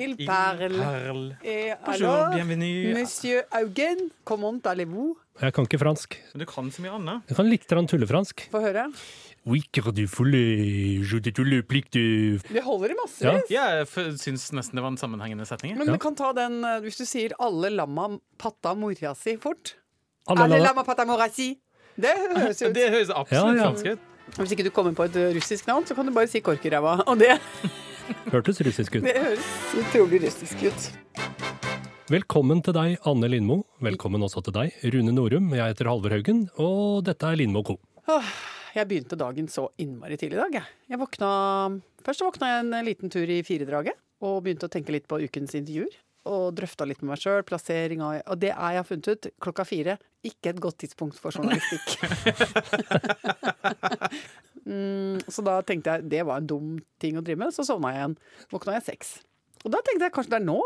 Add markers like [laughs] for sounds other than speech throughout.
Il parle. Parle. Et Bonjour, alors, bienvenue. monsieur Augen, comment allez-vous? Jeg kan ikke fransk. Men Du kan så mye annet. Jeg kan litt grann tullefransk. Få høre. Oui, car du foule, je te tulle plik de... Det holder i massevis. Ja. Jeg syns nesten det var en sammenhengende setning. Men Ja. du kan ta den eh, hvis du sier 'alle lamma patta mora si' fort. Alle, Alle lamma patta mora si. Det høres jo ut. [laughs] Det høres absolutt Ja, ja. fransk ut. Hvis ikke du kommer på et russisk navn, så kan du bare si korkeræva. Og det, [laughs] hørtes russisk ut. det høres utrolig russisk ut. Velkommen til deg, Anne Lindmo. Velkommen også til deg, Rune Norum. Jeg heter Halvor Haugen, og dette er Lindmo Co. Jeg begynte dagen så innmari tidlig i dag. Jeg, jeg våkna, Først våkna jeg en liten tur i firedraget og begynte å tenke litt på ukens intervjuer. Og drøfta litt med meg sjøl, plassering av Og det er jeg har funnet ut, klokka fire. Ikke et godt tidspunkt for journalistikk. [laughs] så da tenkte jeg det var en dum ting å drive med. Så sovna jeg igjen. Våkna jeg seks. Og da tenkte jeg kanskje det er nå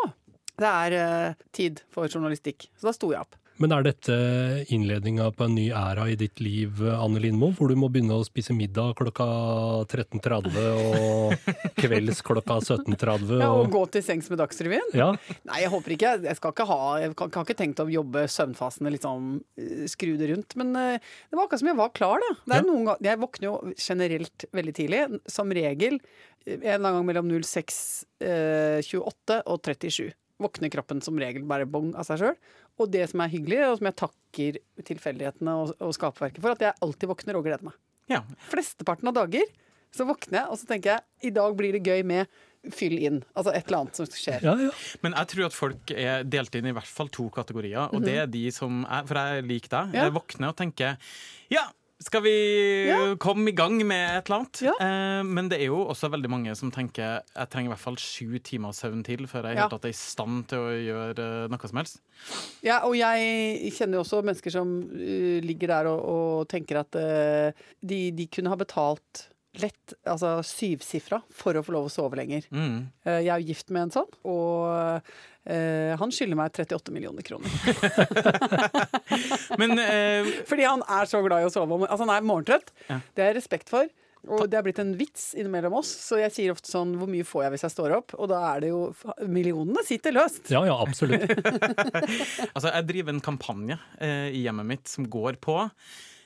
det er uh, tid for journalistikk. Så da sto jeg opp. Men er dette innledninga på en ny æra i ditt liv, Anne Lindmo, hvor du må begynne å spise middag klokka 13.30 og kvelds klokka 17.30? Ja, og gå til sengs med Dagsrevyen. Ja, Nei, jeg håper ikke. Jeg skal ikke ha Jeg kan, kan ikke tenkt å jobbe søvnfasene sånn eh, skru det rundt. Men eh, det var akkurat som jeg var klar, da. Det er Ja. noen ganger, jeg våkner jo generelt veldig tidlig. Som regel eh, en eller annen gang mellom 06.28 og 37. Våkner kroppen som regel bare bong av seg sjøl. Og det som er hyggelig, og som jeg takker tilfeldighetene og, og skapverket for, at jeg alltid våkner og gleder meg. Ja. Flesteparten av dager så våkner jeg, og så tenker jeg i dag blir det gøy med fyll inn. Altså et eller annet som skjer. ja, ja. Men jeg tror at folk er delt inn i hvert fall to kategorier. Og det er de som er For jeg liker deg. Jeg våkner og tenker Ja, skal vi Ja. komme i gang med et eller annet? Ja. Eh, men det er jo også veldig mange som tenker jeg trenger i hvert fall sju timer søvn til før jeg Ja. er i stand til å gjøre eh, noe som helst. Ja, og jeg kjenner jo også mennesker som uh, ligger der og, og tenker at uh, de, de kunne ha betalt lett, altså syvsifra, for å få lov å sove lenger. Mm. Uh, jeg er jo gift med en sånn, og uh, han skylder meg 38 millioner kroner. [laughs] Men eh, [laughs] Fordi han er så glad i å sove. Altså han er morgentrøtt. Ja. Det har jeg respekt for. Og det er blitt en vits innimellom oss, så jeg sier ofte sånn Hvor mye får jeg hvis jeg står opp? Og da er det jo Millionene sitter løst. ja, ja absolutt. [laughs] altså, jeg driver en kampanje eh, i hjemmet mitt som går på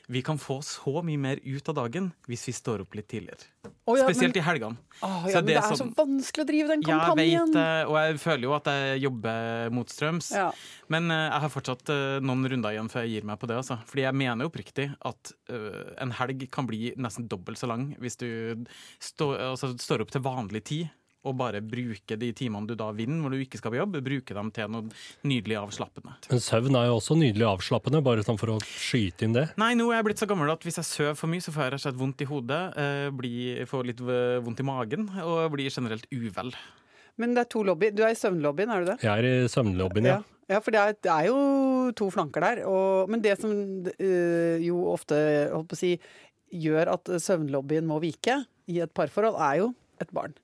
vi kan få så mye mer ut av dagen hvis vi står opp litt tidligere. Oh, ja, Spesielt men, i helgene. Oh, ja, men det er så sånn- vanskelig å drive den kampanjen! jeg vet og jeg føler jo at jeg jobber motstrøms. Ja. Men eh, jeg har fortsatt eh, noen runder igjen før jeg gir meg på det. Altså. Fordi jeg mener oppriktig at eh, en helg kan bli nesten dobbelt så lang hvis du stå, altså, står opp til vanlig tid. Og bare bruke de timene du da vinner hvor du ikke skal på jobb, bruke dem til noe nydelig avslappende. Men søvn er jo også nydelig avslappende, bare sånn for å skyte inn det. Nei, nå er jeg blitt så gammel at hvis jeg sover for mye, så får jeg rett og slett vondt i hodet, eh, blir, får litt vondt i magen og blir generelt uvel. Men det er to lobby. Du er i søvnlobbyen, er du det? Jeg er i søvnlobbyen, ja. Ja, for det er, det er jo to flanker der. Og, men det som øh, jo ofte holdt på å si, gjør at søvnlobbyen må vike i et parforhold, er jo et barn.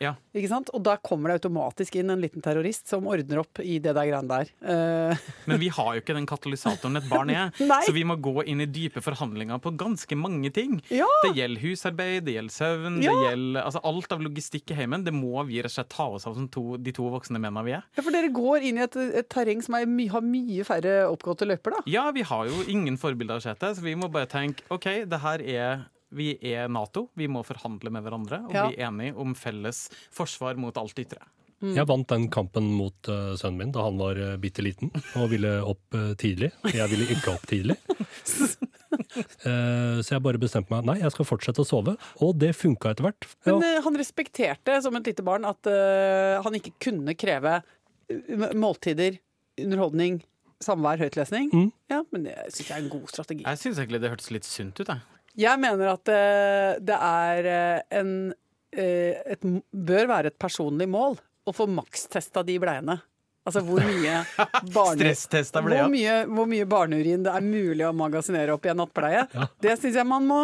Ja. Ikke sant? Og da kommer det automatisk inn en liten terrorist som ordner opp i det der greiene der. Uh... Men vi [laughs] har jo ikke den katalysatoren et barn er, [laughs] så vi må gå inn i dype forhandlinger på ganske mange ting. ja! Det gjelder husarbeid, det gjelder søvn, Ja. det gjelder altså alt av logistikk i heimen. Det må vi rett og slett ta oss av som to, de to voksne mennene vi er. ja, for dere går inn i et, et terreng som my, har mye færre oppgåtte løyper, da. Ja, vi har jo ingen forbilder å se til, så vi må bare tenke OK, det her er vi er Nato, vi må forhandle med hverandre og Ja. bli enige om felles forsvar mot alt ytre. Jeg vant den kampen mot uh, sønnen min da han var uh, bitte liten og ville opp uh, tidlig. Jeg ville ikke opp tidlig. uh, [laughs] så jeg bare bestemte meg nei, jeg skal fortsette å sove. Og det funka etter hvert. Ja, Men han respekterte som et lite barn at han ikke kunne kreve måltider, underholdning, samvær, høytlesning. Mm. Ja, men det syns jeg er en god strategi. Jeg syns egentlig det hørtes litt sunt ut, jeg. Jeg mener at eh, det er eh, en eh, et, Bør være et personlig mål å få makstesta de bleiene. Altså hvor mye [laughs] barne... Hvor mye, hvor mye barneurin det er mulig å magasinere opp i en nattbleie. Det syns jeg man må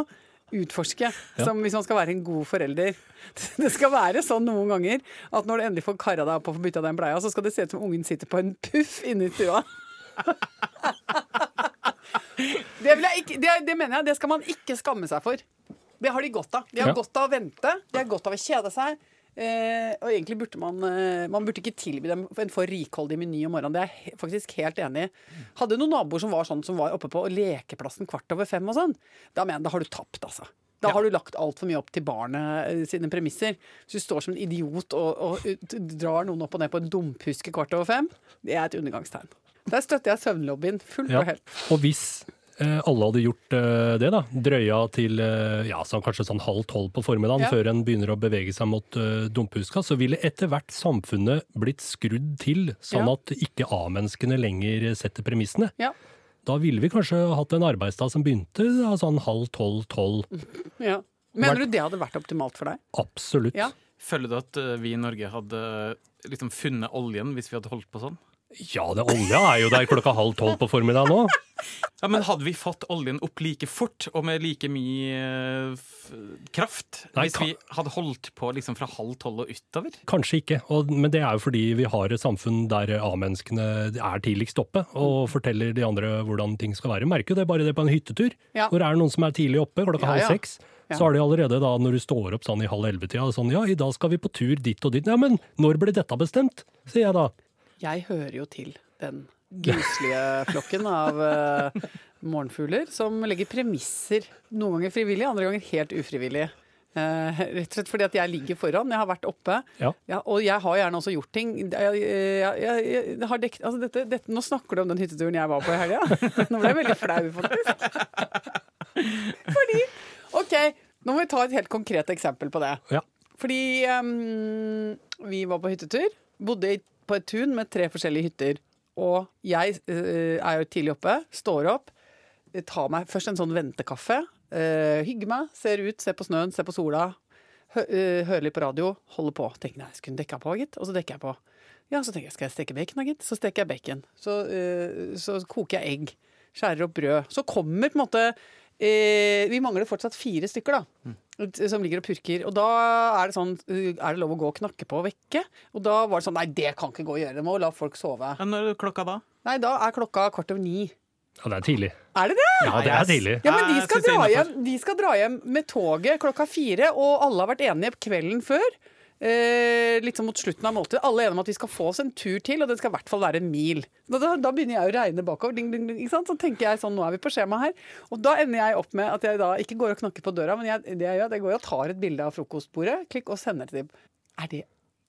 utforske, som hvis man skal være en god forelder. [laughs] Det skal være sånn noen ganger at når du endelig får kara deg opp og får bytta den bleia, så skal det se ut som ungen sitter på en puff inne i stua. [laughs] Det, ikke, det, det mener jeg, det skal man ikke skamme seg for. Det har de godt av. De har Ja. godt av å vente, de har godt av å kjede seg. Eh, og egentlig burde man eh, Man burde ikke tilby dem en for rikholdig meny om morgenen. Det er jeg faktisk helt enig i. Hadde noen naboer som var sånn som var oppe på lekeplassen kvart over fem og sånn, da mener jeg da har du tapt, altså. Da har du lagt altfor mye opp til barnet eh, sine premisser. Hvis du står som en idiot og, og og drar noen opp og ned på en dumphuske kvart over fem, det er et undergangstegn. Der støtter jeg søvnlobbyen fullt Ja. og helt. Og hvis eh, alle hadde gjort eh, det, da, drøya til eh, ja, så kanskje sånn halv tolv på formiddagen Ja. før en begynner å bevege seg mot dumpehuska, dumphuska, så ville etter hvert samfunnet blitt skrudd til, sånn Ja. at ikke A-menneskene lenger setter premissene. Ja. Da ville vi kanskje hatt en arbeidsdag som begynte da, sånn halv tolv-tolv. Ja. Mener du det hadde vært optimalt for deg? Absolutt. Ja. Føler du at eh, vi i Norge hadde liksom funnet oljen hvis vi hadde holdt på sånn? Ja, det olja er jo der klokka halv tolv på formiddagen nå. [laughs] Ja, Men hadde vi fått oljen opp like fort og med like mye eh, f kraft Nei, hvis vi hadde holdt på liksom fra halv tolv og utover? Kanskje ikke, og, men det er jo fordi vi har et samfunn der A-menneskene er tidligst oppe og forteller de andre hvordan ting skal være. Merker jo det bare det på en hyttetur. Ja. Hvor er det noen som er tidlig oppe klokka Ja, halv ja. seks? Så er det allerede da, når du står opp sånn i halv elleve-tida, sånn ja, i dag skal vi på tur dit og dit. Ja, men når ble dette bestemt? Sier jeg da. Jeg hører jo til den guslige flokken av uh, morgenfugler som legger premisser. Noen ganger frivillig, andre ganger helt ufrivillig. Uh, rett og slett fordi at jeg ligger foran. Jeg har vært oppe. Ja. og jeg har gjerne også gjort ting. Jeg, jeg, jeg, jeg har dekt, altså dette, dette, nå snakker du om den hytteturen jeg var på i helga. [laughs] Nå ble jeg veldig flau, faktisk. Fordi OK, nå må vi ta et helt konkret eksempel på det. Ja. Fordi um, vi var på hyttetur. Bodde i- på et tun med tre forskjellige hytter. Og jeg eh, er jo tidlig oppe, står opp, eh, tar meg først en sånn ventekaffe. Uh, hygger meg, ser ut, ser på snøen, ser på sola. Hø eh, hører litt på radio, holder på. Tenker nei, jeg skulle dekke på, gitt. Og så dekker jeg på. Ja, så tenker jeg, skal jeg steke bacon, da, gitt? Så steker jeg bacon. Så, eh, så koker jeg egg. Skjærer opp brød. Så kommer på en måte eh, Vi mangler fortsatt fire stykker, da. Som ligger og purker. Og da er det sånn Er det lov å gå og knakke på og vekke? Og da var det sånn Nei, det kan ikke gå å gjøre. Det må la folk sove. Men når er klokka da? Nei, da er klokka kvart over ni. Ja, det er tidlig. Er det det? Ja, det er tidlig. Ja, men de skal, dra hjem, de skal dra hjem med toget klokka fire, og alle har vært enige kvelden før. Eh, litt sånn mot slutten av måltidet. Alle er enige om at vi skal få oss en tur til, og det skal i hvert fall være en mil. Da, da, da begynner jeg å regne bakover. Ding, ding, ding? Så tenker jeg sånn, nå er vi på skjema her. Og da ender jeg opp med at jeg da ikke går og knakker på døra, men jeg, det jeg gjør, det går og tar et bilde av frokostbordet, klikk og sender til dem. Er det,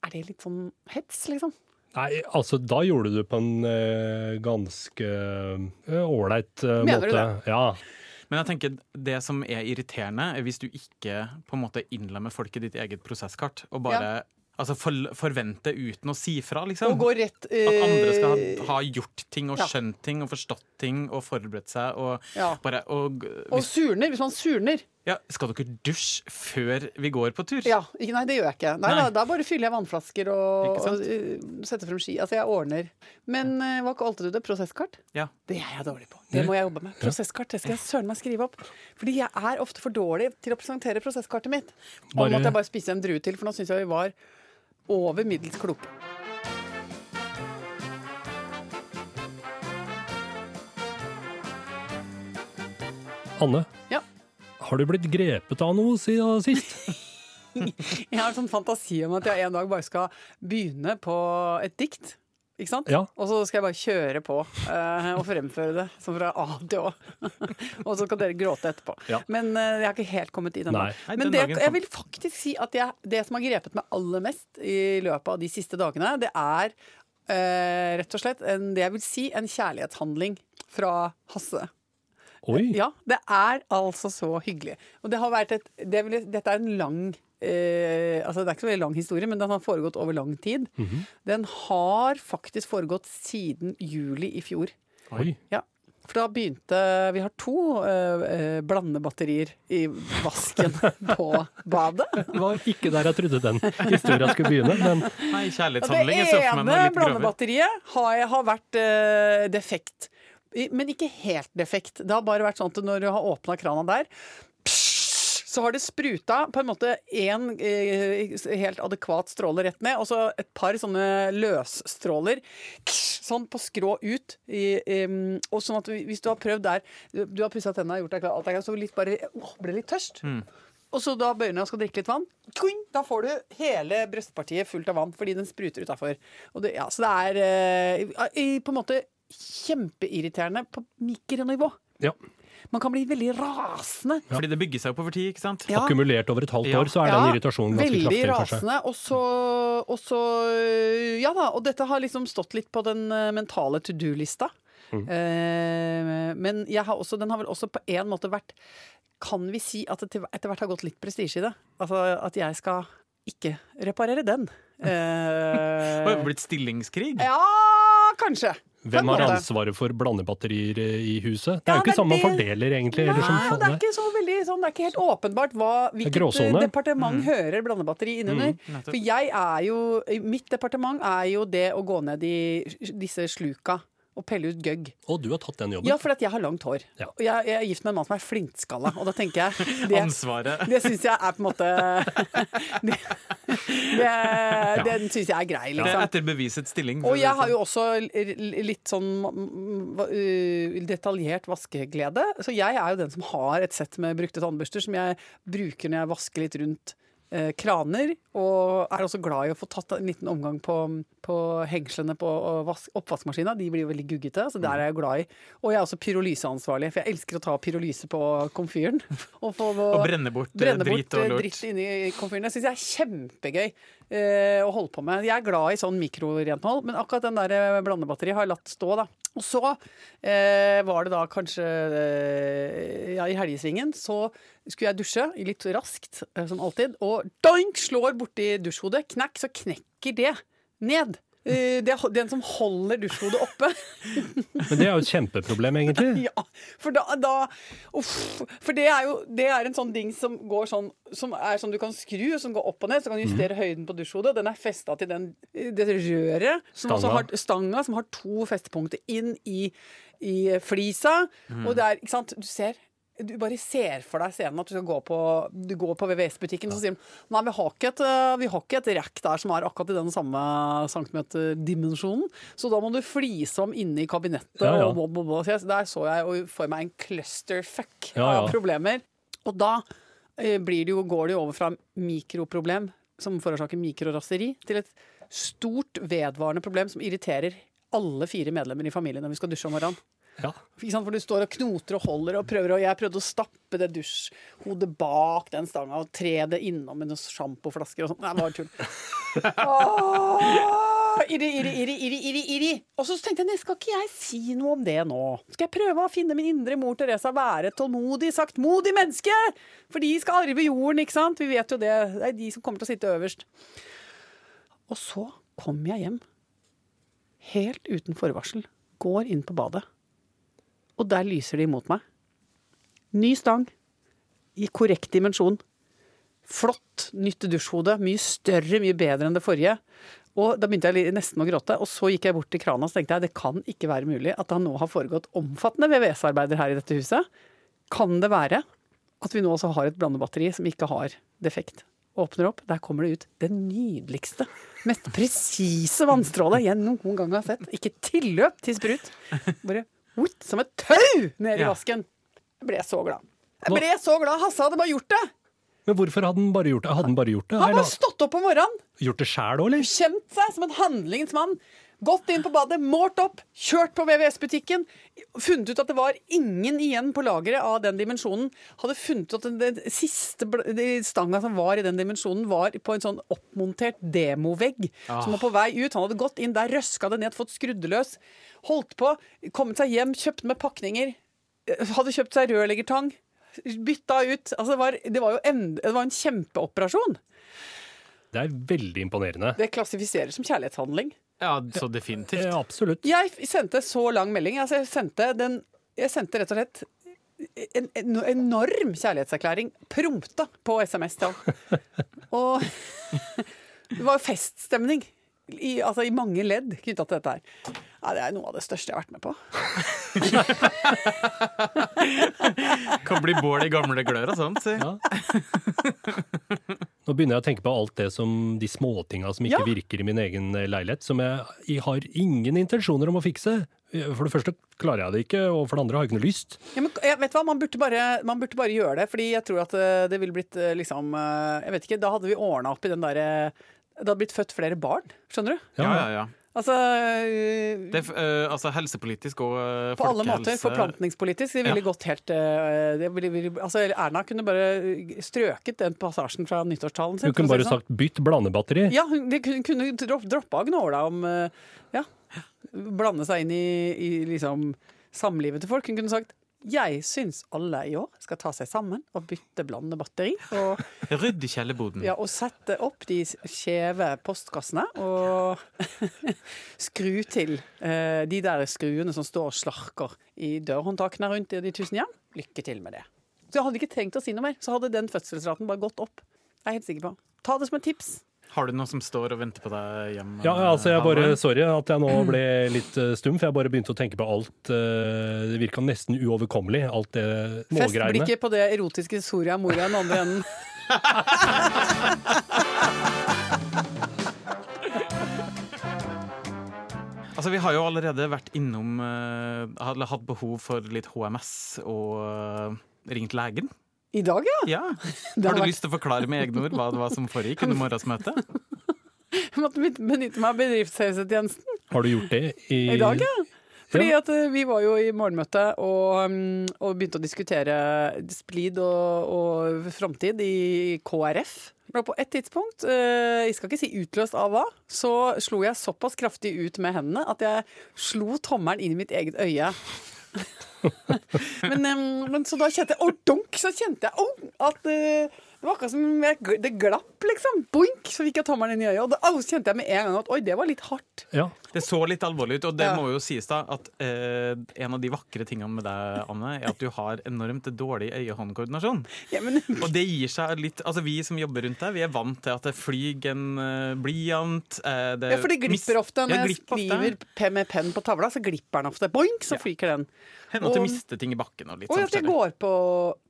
er det litt sånn hets, liksom? Nei, altså da gjorde du det på en eh, ganske eh, ålreit eh, Mener du det? Ja. Men jeg tenker det som er irriterende, er hvis du ikke på en måte innlemmer folk i ditt eget prosesskart, og bare altså, for, forventer uten å si fra, liksom. Og gå rett At andre skal eh, ha, ha gjort ting og ja. skjønt ting og forstått ting og forberedt seg og Ja. bare og, Og surner, hvis man surner. Ja, Skal dere dusje før vi går på tur? Ja, ikke, nei, det gjør jeg ikke. Nei, Nei. Da, da bare fyller jeg vannflasker og, og uh, setter frem ski. Altså, jeg ordner. Men uh, hva kalte du det? Prosesskart? Ja. Det er jeg dårlig på. Det må jeg jobbe med. Prosesskart det skal jeg søren meg skrive opp. Fordi jeg er ofte for dårlig til å presentere prosesskartet mitt. Og Bare- måtte jeg bare spise en drue til, for nå syns jeg vi var over middels kloke. Anne, Ja. Har du blitt grepet av noe siden sist? [laughs] [laughs] Jeg har en sånn fantasi om at jeg en dag bare skal begynne på et dikt. Ikke sant? Ja. Og så skal jeg bare kjøre på uh, og fremføre det som fra A til Å. [laughs] og så skal dere gråte etterpå. Ja. Men uh, jeg har ikke helt kommet i den. Nei. Nei, Men den det, jeg vil faktisk si at jeg, det som har grepet meg aller mest i løpet av de siste dagene, det er uh, rett og slett en, det jeg vil si en kjærlighetshandling fra Hasse. Oi, Ja, det er altså så hyggelig. Og det har vært et det vil, Dette er en lang eh, altså Det er ikke så veldig lang historie, men den har foregått over lang tid. Den har faktisk foregått siden juli i fjor. oi. Ja. For da begynte Vi har to eh, eh, blandebatterier i vasken [laughs] på badet. Det var ikke der jeg trodde den historien skulle begynne, men Nei, kjærlighetshandling. det ene blandebatteriet har, har vært eh, defekt. Men ikke helt defekt. Det har bare vært sånn at når du har åpna krana der, så har det spruta på en måte én eh, helt adekvat stråle rett ned, og så et par sånne løsstråler sånn på skrå ut. Og sånn at hvis du har prøvd der Du har pussa tenna, gjort deg klar, alt er så litt bare åh, ble litt tørst. Og så da bøyer deg og skal drikke litt vann. Da får du hele brystpartiet fullt av vann fordi den spruter utafor. Ja, så det er eh, i- på en måte kjempeirriterende på mikronivå. Ja. Man kan bli veldig rasende. Fordi det bygger seg opp over tid, ikke sant? Ja. Akkumulert over et halvt Ja. år, så er den irritasjonen ganske veldig kraftig Veldig rasende. Og så, og så Ja da, og dette har liksom stått litt på den eh, mentale to do-lista. Mm. Eh, men jeg har også, den har vel også på en måte vært Kan vi si at det etter hvert har gått litt prestisje i det? Altså at jeg skal ikke reparere den. [laughs] Eh, Det har blitt stillingskrig. ja, kanskje. Hvem har ansvaret for blandebatterier eh, i huset? Det er jo ikke sånn man fordeler, egentlig. Eller som Nei, det er ikke så veldig sånn, det er ikke helt åpenbart hva, hvilket departement mm. hører blandebatteri innunder. Mm, For jeg er jo Mitt departement er jo det å gå ned i disse sluka og pelle ut gøgg. Og du har tatt den jobben. Ja, fordi at jeg har langt hår. Ja. Og jeg, jeg er gift med en mann som er flintskalla, og da tenker jeg [laughs] Det, Ansvaret. det syns jeg er på en måte [laughs] Det, det, Den syns jeg er grei, Det er liksom. etter bevisets stilling. Og jeg har jo også litt sånn mm, uh, detaljert vaskeglede. Så jeg er jo den som har et sett med brukte tannbørster som jeg bruker når jeg vasker litt rundt kraner. Og er også glad i å få tatt en liten omgang på, på hengslene på vas- oppvaskmaskina. De blir jo veldig guggete, så der er jeg glad i. Og jeg er også pyrolyseansvarlig, for jeg elsker å ta pyrolyse på komfyren. [laughs] Og, Og brenne bort, brenne bort drit bort og eh, lort. dritt inni komfyren. Det syns jeg er kjempegøy eh, å holde på med. Jeg er glad i sånn mikrorenhold, men akkurat den der eh, blandebatteriet har jeg latt stå, da. Og så eh, var det da kanskje eh, ja, i helgesvingen, så skulle jeg dusje litt raskt, eh, som alltid, og doink slår borti dusjhodet. Knekk, så knekker det ned. Eh, det, er den som holder dusjhodet oppe. Men det er jo et kjempeproblem, egentlig. [laughs] Ja, for da, da uff, For det er jo det er en sånn ding som går sånn Som er sånn du kan skru, som går opp og ned. Så kan du justere høyden på dusjhodet. Den er festa til den, det røret som Stanga. har stanga, som har to festepunkter inn i, i flisa. Og det er, ikke sant, du ser du bare ser for deg scenen at du skal gå på, du går på VVS-butikken, og så sier de nei, vi har ikke et, vi har ikke et rack der som er akkurat i den samme centimeterdimensjonen, så da må du flise om inne i kabinettet. Ja, ja. Og blah. Så jeg, der så jeg for meg en clusterfuck Ja, ja. av problemer. Og da eh, blir det jo, går det jo over fra mikroproblem som forårsaker mikroraseri, til et stort vedvarende problem som irriterer alle fire medlemmer i familien når vi skal dusje om morgenen. Ja. Ikke sant? For du står og knoter og holder og prøver, og jeg prøvde å stappe det dusjhodet bak den stanga og tre det innom med noen sjampoflasker og sånn. Nei, det var tull. Irri, irri, irri, irri, irri. Og så tenkte jeg, skal ikke jeg si noe om det nå? Skal jeg prøve å finne min indre mor Teresa, være et tålmodig, saktmodig menneske? For de skal arve jorden, ikke sant? Vi vet jo det. Det er de som kommer til å sitte øverst. Og så kom jeg hjem, helt uten forvarsel, går inn på badet. Og der lyser de imot meg. Ny stang. I korrekt dimensjon. Flott nytt dusjhode. Mye større, mye bedre enn det forrige. Og da begynte jeg nesten å gråte, og så gikk jeg bort til krana og tenkte jeg det kan ikke være mulig at det nå har foregått omfattende VVS-arbeider her i dette huset. Kan det være at vi nå også har et blandebatteri som ikke har defekt? Åpner opp, der kommer det ut det nydeligste, mest presise vannstrålet jeg noen gang har sett. Ikke tilløp til sprut. Bare ut, som et tau ned i Ja. vasken. Jeg ble så glad. Jeg ble så glad. Hasse hadde bare gjort det. Men hvorfor hadde han bare gjort det? Hadde han bare gjort det? Han Eller stått opp om morgenen, gjort det sjæl òg, eller? kjent seg som en handlingens mann. Gått inn på badet, målt opp, kjørt på VVS-butikken. Funnet ut at det var ingen igjen på lageret av den dimensjonen. Hadde funnet ut at den, siste stanga som var i den dimensjonen, var på en sånn oppmontert demovegg som var på vei ut. Han hadde gått inn der, røska det ned, fått skrudd det løs. Holdt på, kommet seg hjem, kjøpt med pakninger. eh, Hadde kjøpt seg rørleggertang. Bytta ut. Altså det, var, det var jo en, det var en kjempeoperasjon. Det er veldig imponerende. Det klassifiseres som kjærlighetshandling. Ja, så definitivt. Ja, absolutt. Jeg sendte så lang melding. Altså, jeg, sendte den, jeg sendte rett og slett en, en enorm kjærlighetserklæring prompta på SMS til ham. [laughs] Og [laughs] det var feststemning i, altså, i mange ledd knytta til dette her. Ja, det er noe av det største jeg har vært med på. Kan bli bål i gamle glør og sånt. Si. Ja. [laughs] Nå begynner jeg å tenke på alt det som de småtinga som ikke Ja. virker i min egen eh, leilighet, som jeg, jeg har ingen intensjoner om å fikse. For det første klarer jeg det ikke, og for det andre har jeg ikke noe lyst. Ja, men jeg vet hva, man burde, bare, man burde bare gjøre det, fordi jeg tror at eh, det ville blitt eh, liksom eh, Jeg vet ikke, da hadde vi ordna opp i den derre Det hadde blitt født flere barn, skjønner du? Ja, ja, ja. Altså Det uh, altså helsepolitisk og uh, På alle måter. Forplantningspolitisk. Det ville Ja. gått helt uh, det ville, ville, altså Erna kunne bare strøket den passasjen fra nyttårstalen sin. Hun kunne bare sånn. sagt 'bytt blandebatteri'. Ja, hun kunne, kunne dropp, droppa gnåla om Ja. Blande seg inn i, i liksom samlivet til folk. Hun kunne sagt jeg syns alle i år skal ta seg sammen og bytte blandebatteri. Og, [laughs] Rydde kjellerboden. ja, og sette opp de skjeve postkassene og [laughs] skru til eh, de der skruene som står og slarker i dørhåndtakene rundt i de tusen hjem. Lykke til med det. Så jeg hadde ikke trengt å si noe mer. Så hadde den fødselsraten bare gått opp. Jeg er helt sikker på. Ta det som et tips. Har du noe som står og venter på deg hjemme? Ja, altså jeg bare, Sorry at jeg nå ble litt eh, stum, for jeg bare begynte å tenke på alt. eh, Det virka nesten uoverkommelig, alt det målgreiene. Fest blikket på det erotiske Soria Moria i den andre enden. [laughs] Altså, vi har jo allerede vært innom uh, hatt behov for litt HMS og eh, ringt legen. I dag, ja. Ja. [laughs] Har du lyst til å forklare med egne ord hva det var som foregikk under morgensmøtet? [laughs] Jeg måtte benytte meg av bedriftshelsetjenesten Har du gjort det i, i dag, ja. Fordi at eh, vi var jo i morgenmøte og, um, og begynte å diskutere splid og, og framtid i KrF. Men på et tidspunkt, eh, jeg skal ikke si utløst av hva, så slo jeg såpass kraftig ut med hendene at jeg slo tommelen inn i mitt eget øye. [laughs] men, um, men så da kjente jeg Å, dunk! Så kjente jeg oh, at eh, det var akkurat som det glapp, liksom. Boink! Så fikk jeg tommelen inn i øyet. Og da kjente jeg med en gang at oi, det var litt hardt. Ja. Det så litt alvorlig ut, og det Ja. må jo sies da at eh, en av de vakre tingene med deg, Anne, er at du har enormt dårlig øye-hånd-koordinasjon. Ja, men, Og det gir seg litt Altså Vi som jobber rundt deg, vi er vant til at det flyr en uh, blyant eh, det ja, for det glipper ofte. Når jeg skriver med penn på tavla, så glipper den ofte. Boink, så Ja. fyker den. Hender at og- mister ting i bakken og Og sånn at jeg går på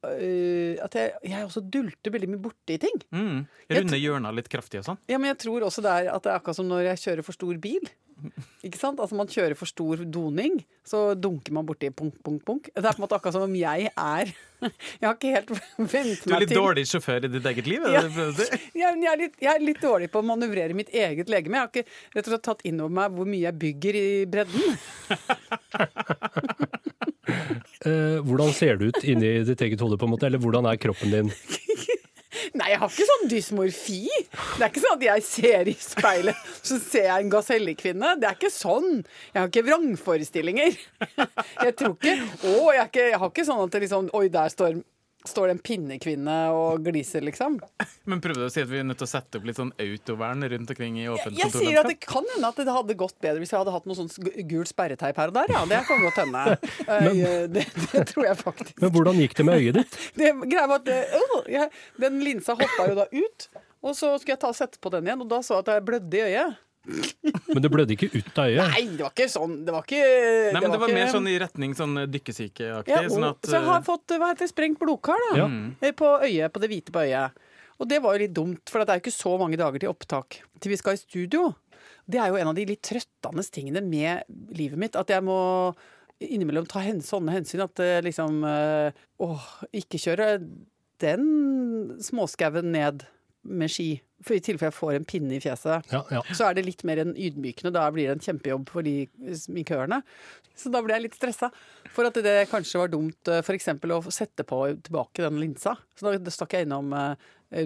uh, At jeg, jeg også dulter veldig mye borti ting. Mm. Jeg Runde hjørna litt kraftig og sånn. Ja, Men jeg tror også det er at det er akkurat som når jeg kjører for stor bil. [laughs] Ikke sant? Altså Man kjører for stor doning, så dunker man borti punk, punk, punk. Det er på en måte akkurat som om jeg er [laughs] Jeg har ikke helt [laughs] vent Du er litt til dårlig sjåfør i ditt eget liv? Ja. jeg, jeg, er litt, jeg er litt dårlig på å manøvrere mitt eget legeme. Jeg har ikke rett og slett tatt inn over meg hvor mye jeg bygger i bredden. Eh, hvordan ser det ut inni ditt eget hode, på en måte? Eller hvordan er kroppen din? [laughs] Nei, jeg har ikke sånn dysmorfi. Det er ikke sånn at jeg ser i speilet, så ser jeg en gasellekvinne. Det er ikke sånn. Jeg har ikke vrangforestillinger. [laughs] Jeg tror ikke Å, jeg, jeg har ikke sånn at det liksom Oi, der står, står det en pinnekvinne og gliser, liksom. Men prøvde du å si at vi er nødt til å sette opp litt sånn autovern rundt omkring i åpent Jeg sier at det kan hende at det hadde gått bedre hvis jeg hadde hatt noe sånn gul gult sperreteip her og der. Ja, det kan godt hende. [laughs] Eh, det, det tror jeg faktisk. Men hvordan gikk det med øyet ditt? [laughs] Det greia var at øh, jeg, Den linsa hoppa jo da ut. Og så skulle jeg ta og sette på den igjen, og da så jeg at jeg blødde i øyet. Men det blødde ikke ut av øyet. Nei, det var ikke sånn. Det var ikke Nei, men det var ikke- mer sånn i retning sånn dykkesykeaktig. ja, sånn at, Så jeg har eh, fått hva heter det, sprengt blodkar da, Ja. Eh, på øyet, på det hvite på øyet. Og det var jo litt dumt, for det er jo ikke så mange dager til opptak til vi skal i studio. Det er jo en av de litt trøttende tingene med livet mitt. At jeg må innimellom ta sånne hensyn at det liksom eh, Åh, ikke kjøre den småskauen ned med ski. For i tilfelle jeg får en pinne i fjeset Ja, ja. så er det litt mer enn ydmykende. Da blir det en kjempejobb for de sminkørene. Så da ble jeg litt stressa for at det kanskje var dumt f.eks. å sette på tilbake den linsa. Så da stakk jeg innom eh,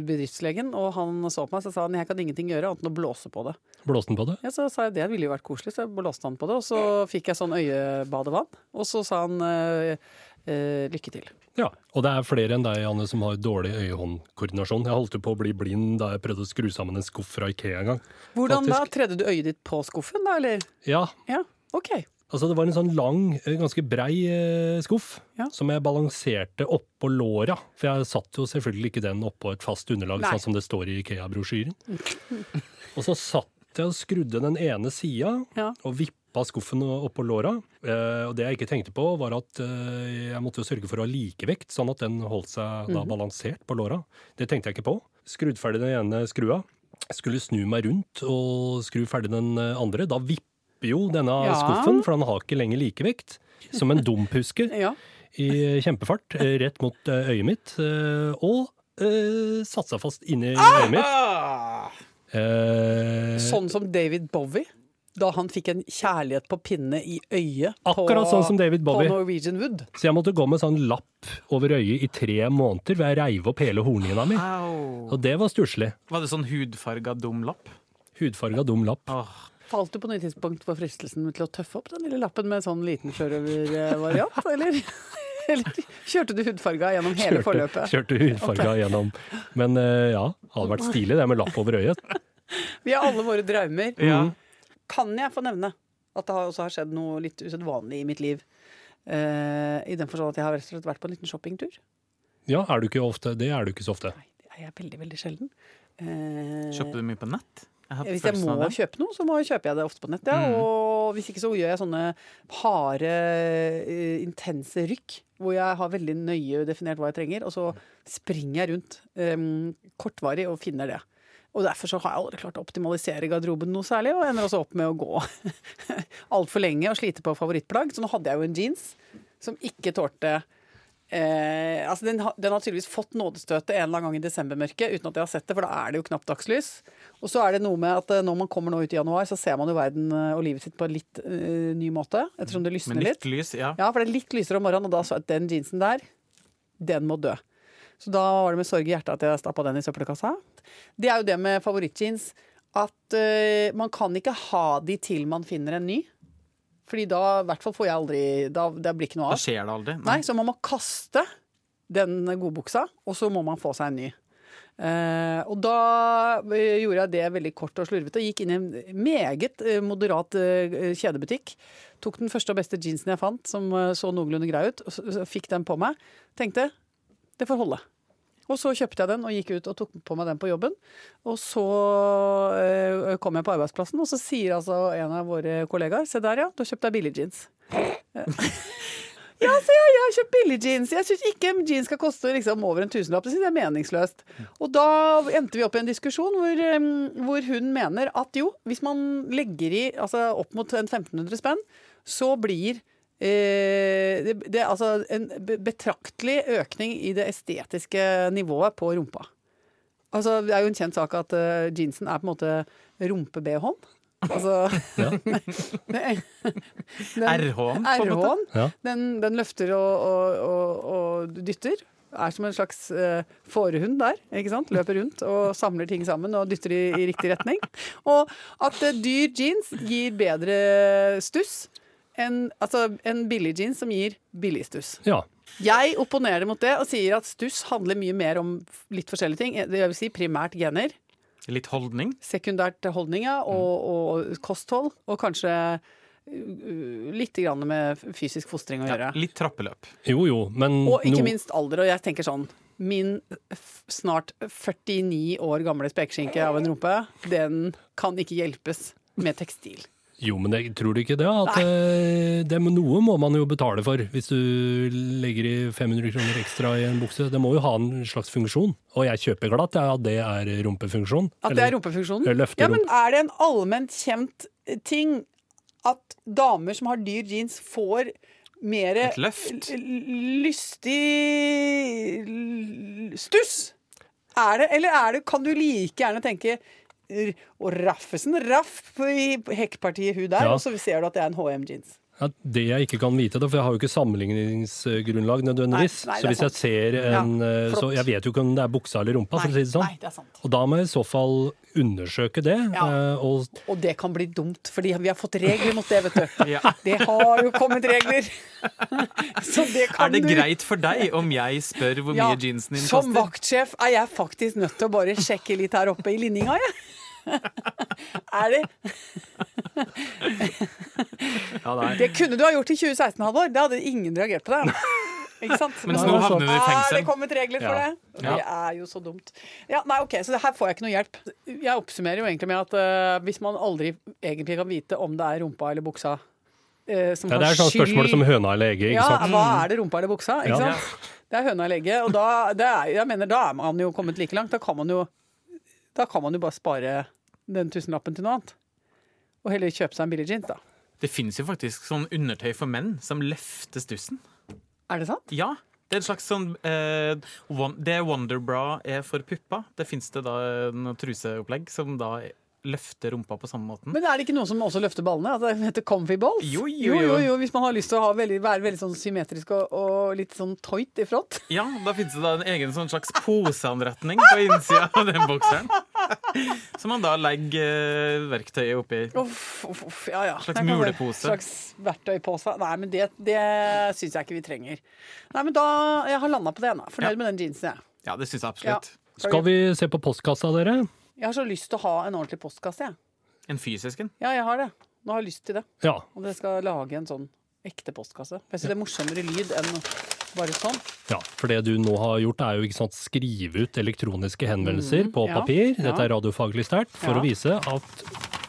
bedriftslegen, og han så på meg og sa han, jeg kan ingenting gjøre annet enn å blåse på det. Blåste han på det? Ja, Så sa jeg det ville jo vært koselig, så jeg blåste han på det. Og så fikk jeg sånn øyebadevann, og så sa han eh, eh, lykke til. Ja. Og det er flere enn deg, Anne, som har dårlig øye-hånd-koordinasjon. Jeg holdt på å bli blind da jeg prøvde å skru sammen en skuff fra Ikea en gang. Hvordan da? Tredde du øyet ditt på skuffen, da, eller? Ja, Ja, OK. altså det var en sånn lang, eh, ganske brei eh, skuff Ja. som jeg balanserte oppå låra. For jeg satt jo selvfølgelig ikke den oppå et fast underlag, Nei. sånn som det står i Ikea-brosjyren. og så satt jeg og skrudde den ene sida, Ja. og vippa lappa skuffen oppå låra. Eh, og det jeg ikke tenkte på, var at eh, jeg måtte jo sørge for å ha likevekt, sånn at den holdt seg da balansert på låra. Det tenkte jeg ikke på. Skrudd ferdig den ene skrua. Skulle snu meg rundt og skru ferdig den eh, andre. Da vipper jo denne Ja. skuffen, for den har ikke lenger likevekt. Som en dumphuske Ja. i kjempefart rett mot øyet mitt, og satsa satte seg fast inni Ah! øyet mitt. Eh, Sånn som David Bowie. Da han fikk en kjærlighet på pinne i øyet på, Akkurat sånn som David Bowie. på Norwegian Wood. Så jeg måtte gå med sånn lapp over øyet i tre måneder, hvor jeg reiv opp hele hornhinna mi. Au. Og det var stusslig. Var det sånn hudfarga dum lapp? Hudfarga dum lapp. Oh. Falt du på noe tidspunkt for fristelsen til å tøffe opp den lille lappen med sånn liten sjørøvervariant, eller? [laughs] Eller kjørte du hudfarga gjennom hele forløpet? Kjørte hudfarga gjennom. Men eh, ja, hadde vært stilig det med lapp over øyet. Vi har alle våre drømmer. Ja. Kan jeg få nevne at det har også har skjedd noe litt usedvanlig i mitt liv? Uh, I den forstand at jeg har rett og slett vært på en liten shoppingtur. Ja, er du ikke ofte? Det er du ikke så ofte. Nei, det er jeg veldig, veldig sjelden. Uh, Kjøper du mye på nett? Jeg Hvis jeg må kjøpe noe, så må jeg kjøpe jeg det ofte på nett. Ja. Mm. Og hvis ikke så gjør jeg sånne harde, eh, intense rykk. Hvor jeg har veldig nøye definert hva jeg trenger, og så springer jeg rundt um, kortvarig og finner det. Og derfor så har jeg aldri klart å optimalisere garderoben noe særlig, og ender også opp med å gå [laughs] altfor lenge og slite på favorittplagg. Så nå hadde jeg jo en jeans som ikke tålte Eh, altså den, den har tydeligvis fått nådestøtet en eller annen gang i desembermørket uten at jeg har sett det, for da er det jo knapt dagslys. Og så er det noe med at eh, når man kommer nå ut i januar, så ser man jo verden eh, og livet sitt på en litt uh, ny måte. Ettersom det lysner litt. litt lys, ja. Ja, for det er litt lysere om morgenen, og da så jeg at den jeansen der, den må dø. Så da var det med sorg i hjertet at jeg stappa den i søppelkassa. Det er jo det med favorittjeans, at uh, man kan ikke ha de til man finner en ny. Fordi da, i hvert fall får jeg aldri Da det blir ikke noe Da av. skjer det aldri. Nei, så man må kaste den godbuksa, og så må man få seg en ny. Uh, og da eh, gjorde jeg det veldig kort og slurvete. Gikk inn i en meget moderat uh, kjedebutikk. Tok den første og beste jeansen jeg fant, som uh, så noenlunde grei ut. og så- så Fikk den på meg. Tenkte det får holde. Og så kjøpte jeg den og gikk ut og tok på meg den på jobben. Og så eh, kom jeg på arbeidsplassen, og så sier altså en av våre kollegaer Se der, ja, du har kjøpt deg billig jeans. [laughs] Ja, så jeg, har kjøpt billig jeans. Jeg syns ikke jeans skal koste liksom over en tusenlapp. Det er meningsløst. Og da endte vi opp i en diskusjon hvor, hvor hun mener at jo, hvis man legger i altså opp mot en 1500 spenn, så blir det, det, er altså en betraktelig økning i det estetiske nivået på rumpa. Altså, det er jo en kjent sak at uh, jeansen er på en måte rumpe-BH-en. Altså [laughs] Ja. [laughs] RH-en, på en måte. Ja. Den, den løfter og, og, og, og dytter. Er som en slags uh, fårehund der. ikke sant? Løper rundt og samler ting sammen og dytter i, i riktig retning. Og at uh, dyr jeans gir bedre stuss enn altså, en billig jeans som gir billig stuss. ja. Jeg opponerer mot det og sier at stuss handler mye mer om litt forskjellige ting. Det vil si primært gener, Litt holdning. sekundært holdninger og, og kosthold, og kanskje uh, litt grann med fysisk fostring å gjøre. Ja, litt trappeløp. Jo jo, men Og ikke no- minst alder. Og jeg tenker sånn Min snart 49 år gamle spekeskinke av en rumpe, den kan ikke hjelpes med tekstil. Jo, men jeg tror du ikke det? At eh, det, noe må man jo betale for hvis du legger i 500 kroner ekstra i en bukse. Det må jo ha en slags funksjon. Og jeg kjøper glatt ja, at det er rumpefunksjon. At det er rumpefunksjonen? Ja, men er det en allment kjent ting at damer som har dyr jeans, får mer Et løft. lystig stuss? Er det, eller er det, kan du like gjerne tenke og raffesen raff i hekkpartiet hun der, Ja. og så ser du at det er en HM jeans. Ja, det jeg ikke kan vite, da, for jeg har jo ikke sammenligningsgrunnlag nødvendigvis. Nei, nei, så hvis jeg ser en Ja, eh, Så jeg vet jo ikke om det er buksa eller rumpa, for å si det sånn. nei, det er sant. Og da må jeg i så fall undersøke det. Ja. eh, Og Og det kan bli dumt, fordi vi har fått regler mot det, vet du. [laughs] Ja. Det har jo kommet regler. [laughs] Så det kan Er det du greit for deg om jeg spør hvor Ja, mye jeansen din Som koster? vaktsjef er jeg faktisk nødt til å bare sjekke litt her oppe i linninga, jeg. [laughs] er det Ja, det er. Det kunne du ha gjort i 2016, Halvor. Da hadde ingen reagert på det. Ikke sant? Mens nå er havner du i Ah, det fengsel. kommet regler for Ja. det. Det er jo så dumt. Ja, nei, ok, Så her får jeg ikke noe hjelp. Jeg oppsummerer jo egentlig med at uh, hvis man aldri egentlig kan vite om det er rumpa eller buksa uh, som Ja, har det er sånn spørsmål som høna eller egget. Ja, sant? hva er det rumpa eller buksa? Ikke Ja. sant? Det er høna eller egget. Og da, det er, jeg mener, da er man jo kommet like langt. Da kan man jo, da kan man jo bare spare den tusenlappen til noe annet. Og heller kjøpe seg en billig jeans, da. Det finnes jo faktisk sånn undertøy for menn som løfter stussen. Er det sant? Ja. Det er en slags sånn eh, one, Det Wonderbra er for pupper. Det fins det da noe truseopplegg som da løfter rumpa på samme måten. Men er det ikke noen som også løfter ballene? At det heter comfy balls? Jo, jo, jo, jo. jo, Hvis man har lyst til å ha veldig, være veldig sånn symmetrisk og, og litt sånn tight i front. [laughs] Ja, da finnes det da en egen sånn slags poseanretning på innsida av den bokseren. [laughs] Som man da legger eh, verktøyet oppi. Uff, uff, ja, ja. Slags mulepose. Slags verktøypose. Nei, men det, det syns jeg ikke vi trenger. Nei, men da Jeg har landa på det ennå. Fornøyd Ja. med den jeansen, jeg. Ja, det syns jeg absolutt. Skal vi se på postkassa, dere? Jeg har så lyst til å ha en ordentlig postkasse, jeg. En fysisk en. Ja, jeg har det. Nå har jeg lyst til det. Ja. Og jeg skal lage en sånn ekte postkasse. Jeg syns det er morsommere lyd enn bare sånn. ja. For det du nå har gjort, er jo ikke sant, skrive ut elektroniske henvendelser på Mm, ja, papir. ja. Dette er radiofaglig sterkt, for Ja. å vise at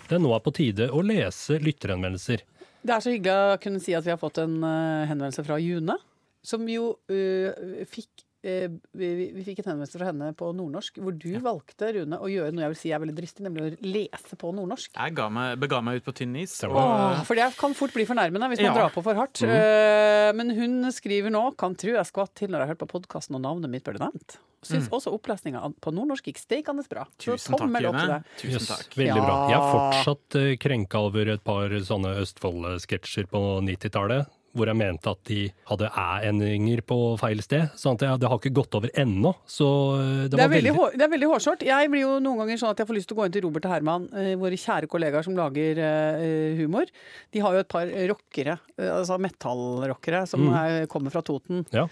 det nå er på tide å lese lytterhenvendelser. Det er så hyggelig å kunne si at vi har fått en eh, henvendelse fra June, som jo uh, fikk vi, vi- vi fikk en henvendelse fra henne på nordnorsk, hvor du valgte, Rune, å gjøre noe jeg vil si er veldig dristig, nemlig å lese på nordnorsk. Jeg ga meg, bega meg ut på tynn is. Og, Åh, for det kan fort bli fornærmende hvis man Ja. drar på for hardt. Eh, men hun skriver nå 'Kan tru jeg skvatt til når jeg hørte på podkasten og navnet mitt ble nevnt'. Syns også opplesninga på nordnorsk gikk steikende bra. Så tusen takk, June. Tusen takk. veldig bra. Jeg har fortsatt eh, krenka over et par sånne Østfold-sketsjer på 90-tallet. Hvor jeg mente at de hadde æ-endinger på feil sted. Sånn at jeg, det har ikke gått over ennå. Så eh, det Det er, veldig, veldig det er veldig hårsårt. Jeg blir jo noen ganger sånn at jeg får lyst til å gå inn til Robert og Herman, eh, våre kjære kollegaer som lager eh, humor. De har jo et par rockere, altså metallrockere, som er, kommer fra Toten. Ja.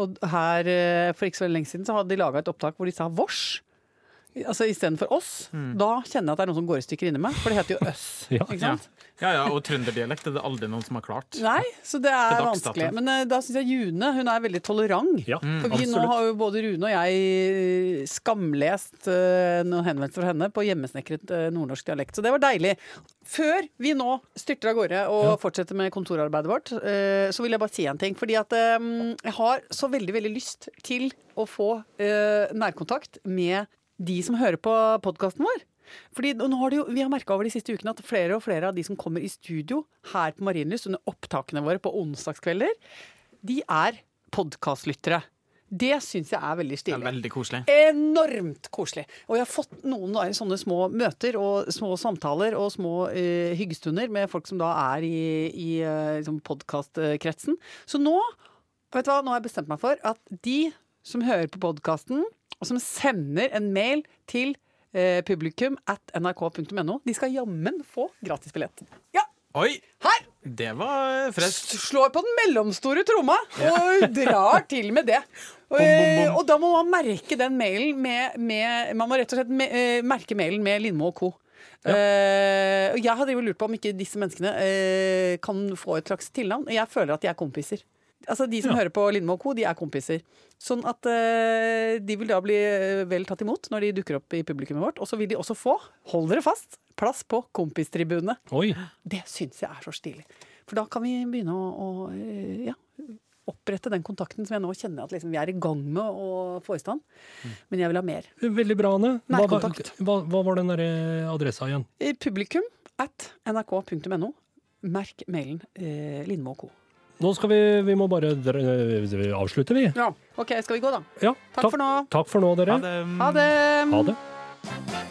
Og her, for ikke så lenge siden, så hadde de laga et opptak hvor de sa vårs. Altså istedenfor oss. Da kjenner jeg at det er noen som går i stykker inni meg, for det heter jo øss. [laughs] Ja. Ikke sant? ja, ja, og trønderdialekt er det aldri noen som har klart. Nei, så det er vanskelig. Men uh, da syns jeg June hun er veldig tolerant. Ja, For vi nå har jo både Rune og jeg skamlest uh, noen henvendelser fra henne på hjemmesnekret uh, nordnorsk dialekt. Så det var deilig. Før vi nå styrter av gårde og fortsetter med kontorarbeidet vårt, eh, så vil jeg bare si en ting. Fordi at um, jeg har så veldig, veldig lyst til å få eh, nærkontakt med de som hører på podkasten vår. Fordi nå har det jo, Vi har merka over de siste ukene at flere og flere av de som kommer i studio her på Marienlyst under opptakene våre på onsdagskvelder, de er podkastlyttere. Det syns jeg er veldig Det er veldig koselig. Enormt koselig. Og jeg har fått noen sånne små møter og små samtaler og små uh, hyggestunder med folk som da er i, i uh, liksom podkastkretsen. Så nå, vet du hva, nå har jeg bestemt meg for at de som hører på podkasten, og som sender en mail til eh, publikum at nrk.no, de skal jammen få gratisbillett. Ja, Oi! her! Det var freskt. slår på den mellomstore tromma og [laughs] drar til med det. Og, bom. og da må man merke den mailen med, med Man må rett og slett me, eh, merke mailen med Lindmo og co. Ja. Uh, jeg har lurt på om ikke disse menneskene uh, kan få et slags tilnavn. Jeg føler at de er kompiser. Altså De som Ja. hører på Lindmo og co., de er kompiser. Sånn at eh, de vil da bli eh, vel tatt imot når de dukker opp i publikummet vårt. Og så vil de også få, hold dere fast, plass på kompistribunene. Oi. Det syns jeg er så stilig. For da kan vi begynne å, å eh, ja, opprette den kontakten som jeg nå kjenner at liksom vi er i gang med å få i stand. Men jeg vil ha mer. Veldig bra, Anne. Hva, hva, hva var den der adressa igjen? Eh, Publikum at nrk.no. Merk mailen eh, Lindmo og co. Nå skal vi Vi må bare avslutte, vi. Ja. OK, skal vi gå, da? Ja, Takk for nå. Takk for nå, dere. Ha det. Ha det. Ha det.